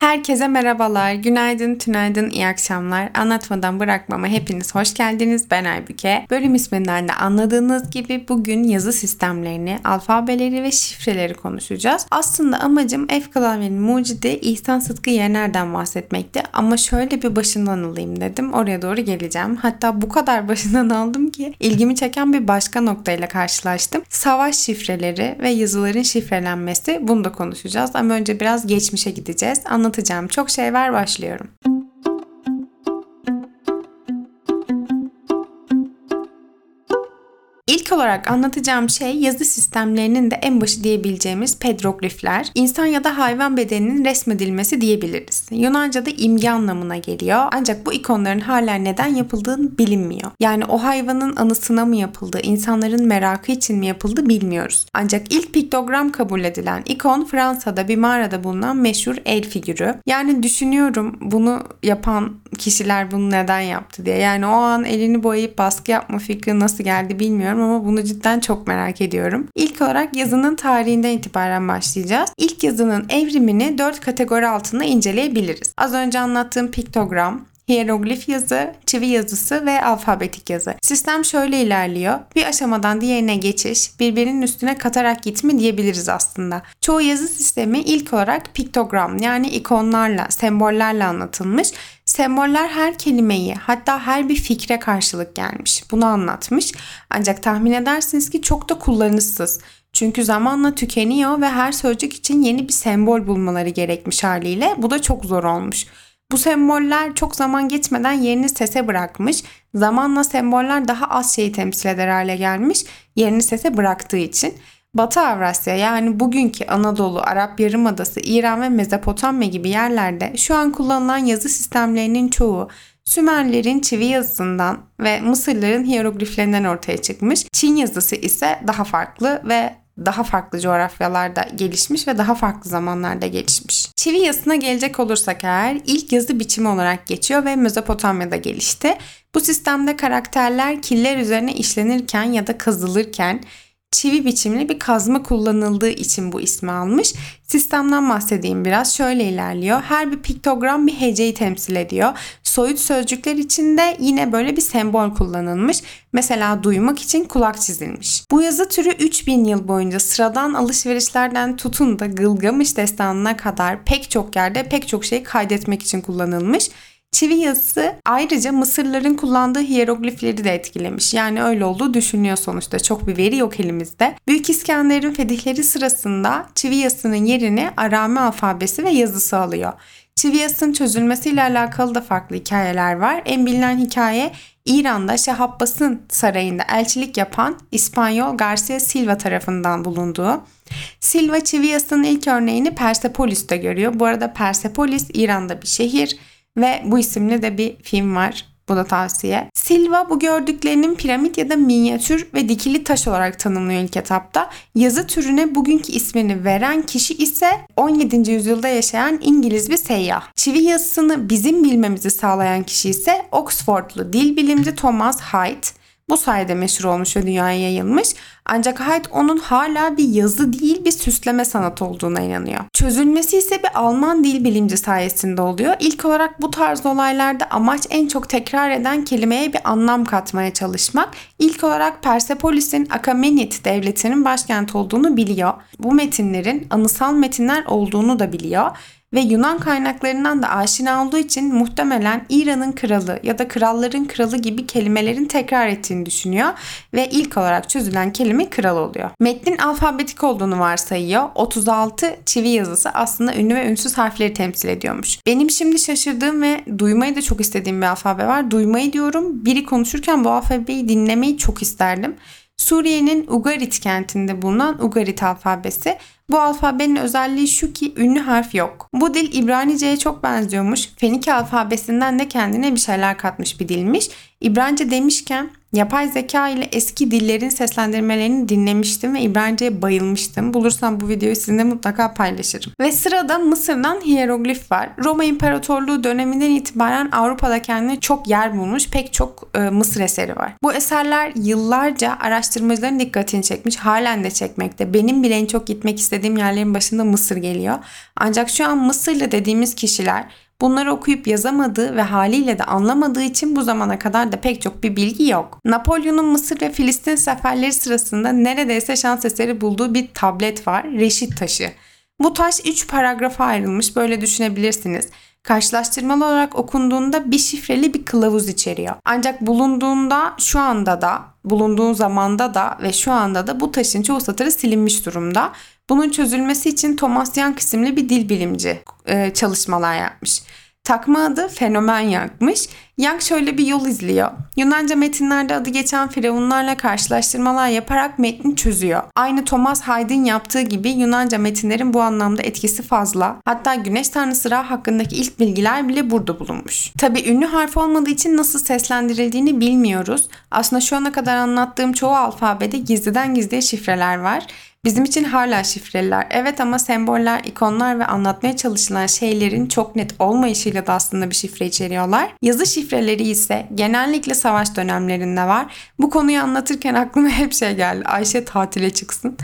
Herkese merhabalar, günaydın, tünaydın, iyi akşamlar. Anlatmadan bırakmama hepiniz hoş geldiniz. Ben Aybüke. Bölüm isminden de anladığınız gibi bugün yazı sistemlerini, alfabeleri ve şifreleri konuşacağız. Aslında amacım F klavyenin mucidi İhsan Sıtkı Yener'den bahsetmekti. Ama şöyle bir başından alayım dedim. Oraya doğru geleceğim. Hatta bu kadar başından aldım ki ilgimi çeken bir başka noktayla karşılaştım. Savaş şifreleri ve yazıların şifrelenmesi. Bunu da konuşacağız. Ama önce biraz geçmişe gideceğiz. Anlatacağım anlatacağım çok şey var başlıyorum. İlk olarak anlatacağım şey yazı sistemlerinin de en başı diyebileceğimiz pedroglifler. İnsan ya da hayvan bedeninin resmedilmesi diyebiliriz. Yunanca'da imge anlamına geliyor. Ancak bu ikonların hala neden yapıldığını bilinmiyor. Yani o hayvanın anısına mı yapıldı, insanların merakı için mi yapıldı bilmiyoruz. Ancak ilk piktogram kabul edilen ikon Fransa'da bir mağarada bulunan meşhur el figürü. Yani düşünüyorum bunu yapan kişiler bunu neden yaptı diye. Yani o an elini boyayıp baskı yapma fikri nasıl geldi bilmiyorum ama bunu cidden çok merak ediyorum. İlk olarak yazının tarihinden itibaren başlayacağız. İlk yazının evrimini dört kategori altında inceleyebiliriz. Az önce anlattığım piktogram, hieroglif yazı, çivi yazısı ve alfabetik yazı. Sistem şöyle ilerliyor. Bir aşamadan diğerine geçiş, birbirinin üstüne katarak gitme diyebiliriz aslında. Çoğu yazı sistemi ilk olarak piktogram yani ikonlarla, sembollerle anlatılmış. Semboller her kelimeyi hatta her bir fikre karşılık gelmiş. Bunu anlatmış. Ancak tahmin edersiniz ki çok da kullanışsız. Çünkü zamanla tükeniyor ve her sözcük için yeni bir sembol bulmaları gerekmiş haliyle. Bu da çok zor olmuş. Bu semboller çok zaman geçmeden yerini sese bırakmış. Zamanla semboller daha az şeyi temsil eder hale gelmiş. Yerini sese bıraktığı için. Batı Avrasya yani bugünkü Anadolu, Arap Yarımadası, İran ve Mezopotamya gibi yerlerde şu an kullanılan yazı sistemlerinin çoğu Sümerlerin çivi yazısından ve Mısırların hierogliflerinden ortaya çıkmış. Çin yazısı ise daha farklı ve daha farklı coğrafyalarda gelişmiş ve daha farklı zamanlarda gelişmiş. Çivi yazısına gelecek olursak eğer ilk yazı biçimi olarak geçiyor ve Mezopotamya'da gelişti. Bu sistemde karakterler killer üzerine işlenirken ya da kazılırken çivi biçimli bir kazma kullanıldığı için bu ismi almış. Sistemden bahsedeyim biraz. Şöyle ilerliyor. Her bir piktogram bir heceyi temsil ediyor. Soyut sözcükler için de yine böyle bir sembol kullanılmış. Mesela duymak için kulak çizilmiş. Bu yazı türü 3000 yıl boyunca sıradan alışverişlerden tutun da Gılgamış destanına kadar pek çok yerde pek çok şeyi kaydetmek için kullanılmış. Çivi yazısı ayrıca Mısırların kullandığı hieroglifleri de etkilemiş. Yani öyle olduğu düşünülüyor sonuçta. Çok bir veri yok elimizde. Büyük İskender'in fetihleri sırasında çivi yazısının yerini Arami alfabesi ve yazısı alıyor. Çivi yazısının çözülmesiyle alakalı da farklı hikayeler var. En bilinen hikaye İran'da Şah Abbas'ın sarayında elçilik yapan İspanyol Garcia Silva tarafından bulunduğu. Silva çivi yazısının ilk örneğini Persepolis'te görüyor. Bu arada Persepolis İran'da bir şehir ve bu isimli de bir film var. Bu da tavsiye. Silva bu gördüklerinin piramit ya da minyatür ve dikili taş olarak tanımlıyor ilk etapta. Yazı türüne bugünkü ismini veren kişi ise 17. yüzyılda yaşayan İngiliz bir seyyah. Çivi yazısını bizim bilmemizi sağlayan kişi ise Oxfordlu dil bilimci Thomas Hyde. Bu sayede meşhur olmuş ve dünyaya yayılmış. Ancak Hyde onun hala bir yazı değil bir süsleme sanatı olduğuna inanıyor. Çözülmesi ise bir Alman dil bilimci sayesinde oluyor. İlk olarak bu tarz olaylarda amaç en çok tekrar eden kelimeye bir anlam katmaya çalışmak. İlk olarak Persepolis'in Akamenid devletinin başkent olduğunu biliyor. Bu metinlerin anısal metinler olduğunu da biliyor ve Yunan kaynaklarından da aşina olduğu için muhtemelen İran'ın kralı ya da kralların kralı gibi kelimelerin tekrar ettiğini düşünüyor ve ilk olarak çözülen kelime kral oluyor. Metnin alfabetik olduğunu varsayıyor. 36 çivi yazısı aslında ünlü ve ünsüz harfleri temsil ediyormuş. Benim şimdi şaşırdığım ve duymayı da çok istediğim bir alfabe var. Duymayı diyorum. Biri konuşurken bu alfabeyi dinlemeyi çok isterdim. Suriye'nin Ugarit kentinde bulunan Ugarit alfabesi. Bu alfabenin özelliği şu ki ünlü harf yok. Bu dil İbranice'ye çok benziyormuş. Fenike alfabesinden de kendine bir şeyler katmış bir dilmiş. İbranice demişken Yapay zeka ile eski dillerin seslendirmelerini dinlemiştim ve İbranice'ye bayılmıştım. Bulursam bu videoyu sizinle mutlaka paylaşırım. Ve sırada Mısır'dan hieroglif var. Roma İmparatorluğu döneminden itibaren Avrupa'da kendine çok yer bulmuş pek çok e, Mısır eseri var. Bu eserler yıllarca araştırmacıların dikkatini çekmiş. Halen de çekmekte. Benim bile en çok gitmek istediğim yerlerin başında Mısır geliyor. Ancak şu an Mısırlı dediğimiz kişiler Bunları okuyup yazamadığı ve haliyle de anlamadığı için bu zamana kadar da pek çok bir bilgi yok. Napolyon'un Mısır ve Filistin seferleri sırasında neredeyse şans eseri bulduğu bir tablet var, Reşit taşı. Bu taş 3 paragrafa ayrılmış böyle düşünebilirsiniz. Karşılaştırmalı olarak okunduğunda bir şifreli bir kılavuz içeriyor. Ancak bulunduğunda şu anda da, bulunduğu zamanda da ve şu anda da bu taşın çoğu satırı silinmiş durumda. Bunun çözülmesi için Thomas Young isimli bir dil bilimci e, çalışmalar yapmış. Takma adı fenomen yakmış. Young şöyle bir yol izliyor. Yunanca metinlerde adı geçen firavunlarla karşılaştırmalar yaparak metni çözüyor. Aynı Thomas Haydn yaptığı gibi Yunanca metinlerin bu anlamda etkisi fazla. Hatta güneş tanrısı Ra hakkındaki ilk bilgiler bile burada bulunmuş. Tabi ünlü harf olmadığı için nasıl seslendirildiğini bilmiyoruz. Aslında şu ana kadar anlattığım çoğu alfabede gizliden gizliye şifreler var. Bizim için hala şifreliler. Evet ama semboller, ikonlar ve anlatmaya çalışılan şeylerin çok net olmayışıyla da aslında bir şifre içeriyorlar. Yazı şifreleri ise genellikle savaş dönemlerinde var. Bu konuyu anlatırken aklıma hep şey geldi. Ayşe tatile çıksın.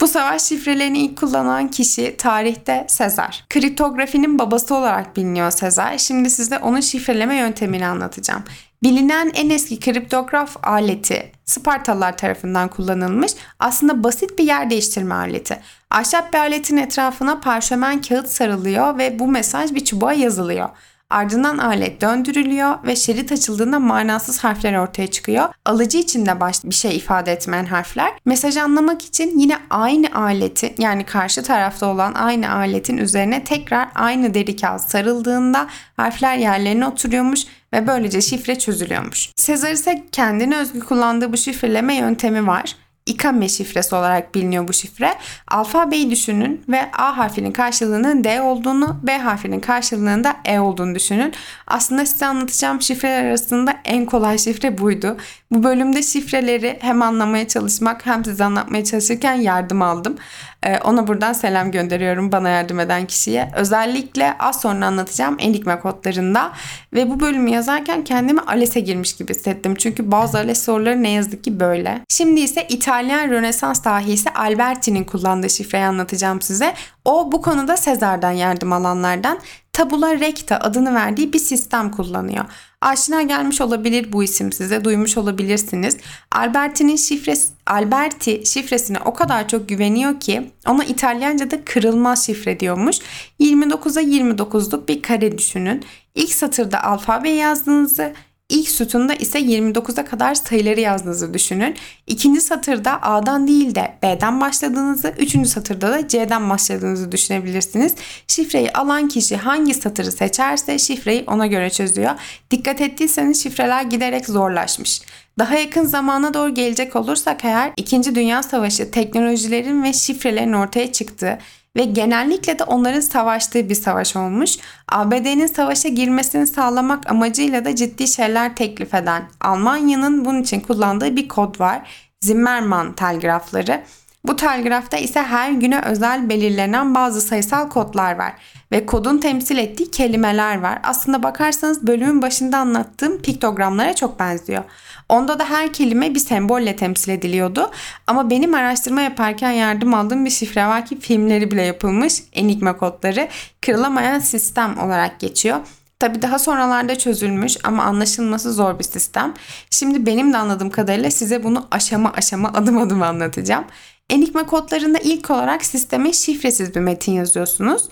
Bu savaş şifrelerini ilk kullanan kişi tarihte Sezar. Kriptografinin babası olarak biliniyor Sezar. Şimdi size onun şifreleme yöntemini anlatacağım. Bilinen en eski kriptograf aleti Spartalılar tarafından kullanılmış aslında basit bir yer değiştirme aleti. Ahşap bir aletin etrafına parşömen kağıt sarılıyor ve bu mesaj bir çubuğa yazılıyor. Ardından alet döndürülüyor ve şerit açıldığında manasız harfler ortaya çıkıyor. Alıcı için de baş bir şey ifade etmeyen harfler. Mesajı anlamak için yine aynı aleti yani karşı tarafta olan aynı aletin üzerine tekrar aynı deri kağıt sarıldığında harfler yerlerine oturuyormuş ve böylece şifre çözülüyormuş. Sezar ise kendine özgü kullandığı bu şifreleme yöntemi var. İkame şifresi olarak biliniyor bu şifre. Alfabeyi düşünün ve A harfinin karşılığının D olduğunu, B harfinin karşılığının da E olduğunu düşünün. Aslında size anlatacağım şifreler arasında en kolay şifre buydu. Bu bölümde şifreleri hem anlamaya çalışmak hem size anlatmaya çalışırken yardım aldım. Ee, ona buradan selam gönderiyorum bana yardım eden kişiye. Özellikle az sonra anlatacağım Enigma kodlarında. Ve bu bölümü yazarken kendimi ALES'e girmiş gibi hissettim. Çünkü bazı ALES soruları ne yazık ki böyle. Şimdi ise İtalyan Rönesans dahisi Alberti'nin kullandığı şifreyi anlatacağım size. O bu konuda Sezar'dan yardım alanlardan tabula recta adını verdiği bir sistem kullanıyor. Aşina gelmiş olabilir bu isim size, duymuş olabilirsiniz. Alberti'nin şifresi, Alberti şifresine o kadar çok güveniyor ki ona İtalyanca'da kırılmaz şifre diyormuş. 29'a 29'luk bir kare düşünün. İlk satırda alfabe yazdığınızı, İlk sütunda ise 29'a kadar sayıları yazdığınızı düşünün. İkinci satırda A'dan değil de B'den başladığınızı, üçüncü satırda da C'den başladığınızı düşünebilirsiniz. Şifreyi alan kişi hangi satırı seçerse şifreyi ona göre çözüyor. Dikkat ettiyseniz şifreler giderek zorlaşmış. Daha yakın zamana doğru gelecek olursak eğer 2. Dünya Savaşı teknolojilerin ve şifrelerin ortaya çıktığı ve genellikle de onların savaştığı bir savaş olmuş. ABD'nin savaşa girmesini sağlamak amacıyla da ciddi şeyler teklif eden Almanya'nın bunun için kullandığı bir kod var. Zimmermann telgrafları. Bu telgrafta ise her güne özel belirlenen bazı sayısal kodlar var ve kodun temsil ettiği kelimeler var. Aslında bakarsanız bölümün başında anlattığım piktogramlara çok benziyor. Onda da her kelime bir sembolle temsil ediliyordu. Ama benim araştırma yaparken yardım aldığım bir şifre var ki filmleri bile yapılmış. Enigma kodları kırılamayan sistem olarak geçiyor. Tabi daha sonralarda çözülmüş ama anlaşılması zor bir sistem. Şimdi benim de anladığım kadarıyla size bunu aşama aşama adım adım anlatacağım. Enigma kodlarında ilk olarak sisteme şifresiz bir metin yazıyorsunuz.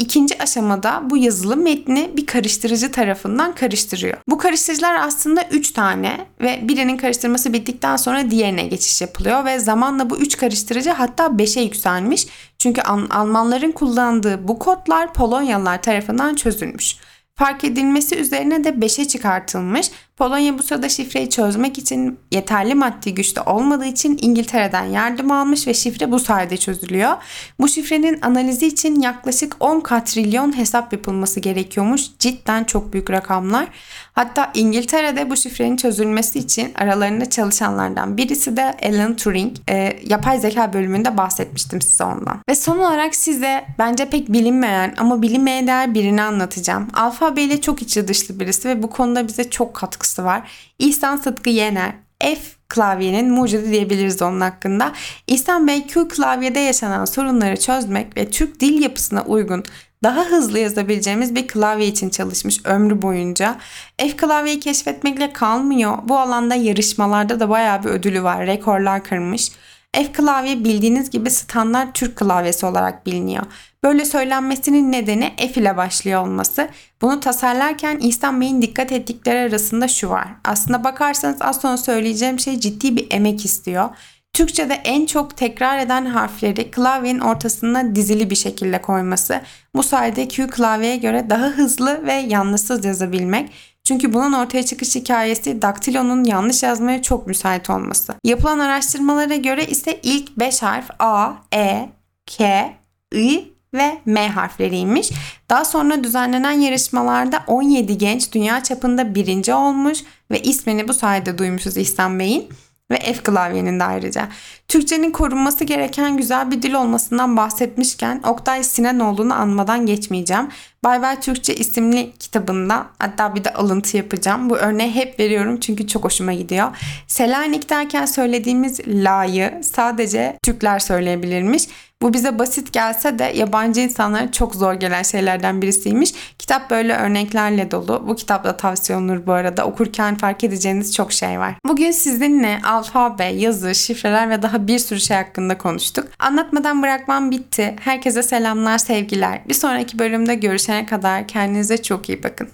İkinci aşamada bu yazılı metni bir karıştırıcı tarafından karıştırıyor. Bu karıştırıcılar aslında 3 tane ve birinin karıştırması bittikten sonra diğerine geçiş yapılıyor ve zamanla bu 3 karıştırıcı hatta 5'e yükselmiş. Çünkü Almanların kullandığı bu kodlar Polonyalılar tarafından çözülmüş. Fark edilmesi üzerine de 5'e çıkartılmış. Polonya bu sırada şifreyi çözmek için yeterli maddi güçte olmadığı için İngiltere'den yardım almış ve şifre bu sayede çözülüyor. Bu şifrenin analizi için yaklaşık 10 katrilyon hesap yapılması gerekiyormuş. Cidden çok büyük rakamlar. Hatta İngiltere'de bu şifrenin çözülmesi için aralarında çalışanlardan birisi de Alan Turing. E, yapay zeka bölümünde bahsetmiştim size ondan. Ve son olarak size bence pek bilinmeyen ama bilinmeye değer birini anlatacağım. Alfabeyle çok içi dışlı birisi ve bu konuda bize çok katkısı var. İhsan Sıtkı Yener. F klavyenin mucidi diyebiliriz onun hakkında. İhsan Bey Q klavyede yaşanan sorunları çözmek ve Türk dil yapısına uygun daha hızlı yazabileceğimiz bir klavye için çalışmış ömrü boyunca. F klavyeyi keşfetmekle kalmıyor. Bu alanda yarışmalarda da bayağı bir ödülü var. Rekorlar kırmış. F klavye bildiğiniz gibi standart Türk klavyesi olarak biliniyor. Böyle söylenmesinin nedeni F ile başlıyor olması. Bunu tasarlarken İhsan Bey'in dikkat ettikleri arasında şu var. Aslında bakarsanız az sonra söyleyeceğim şey ciddi bir emek istiyor. Türkçe'de en çok tekrar eden harfleri klavyenin ortasına dizili bir şekilde koyması. Bu sayede Q klavyeye göre daha hızlı ve yanlışsız yazabilmek. Çünkü bunun ortaya çıkış hikayesi daktilonun yanlış yazmaya çok müsait olması. Yapılan araştırmalara göre ise ilk 5 harf A, E, K, I ve M harfleriymiş. Daha sonra düzenlenen yarışmalarda 17 genç dünya çapında birinci olmuş ve ismini bu sayede duymuşuz İhsan Bey'in ve F klavyenin de ayrıca. Türkçenin korunması gereken güzel bir dil olmasından bahsetmişken Oktay Sinanoğlu'nu anmadan geçmeyeceğim. Bay Bay Türkçe isimli kitabında hatta bir de alıntı yapacağım. Bu örneği hep veriyorum çünkü çok hoşuma gidiyor. Selanik derken söylediğimiz la'yı sadece Türkler söyleyebilirmiş. Bu bize basit gelse de yabancı insanlara çok zor gelen şeylerden birisiymiş. Kitap böyle örneklerle dolu. Bu kitap da tavsiye olunur bu arada. Okurken fark edeceğiniz çok şey var. Bugün sizinle alfabe, yazı, şifreler ve daha bir sürü şey hakkında konuştuk. Anlatmadan bırakmam bitti. Herkese selamlar, sevgiler. Bir sonraki bölümde görüşene kadar kendinize çok iyi bakın.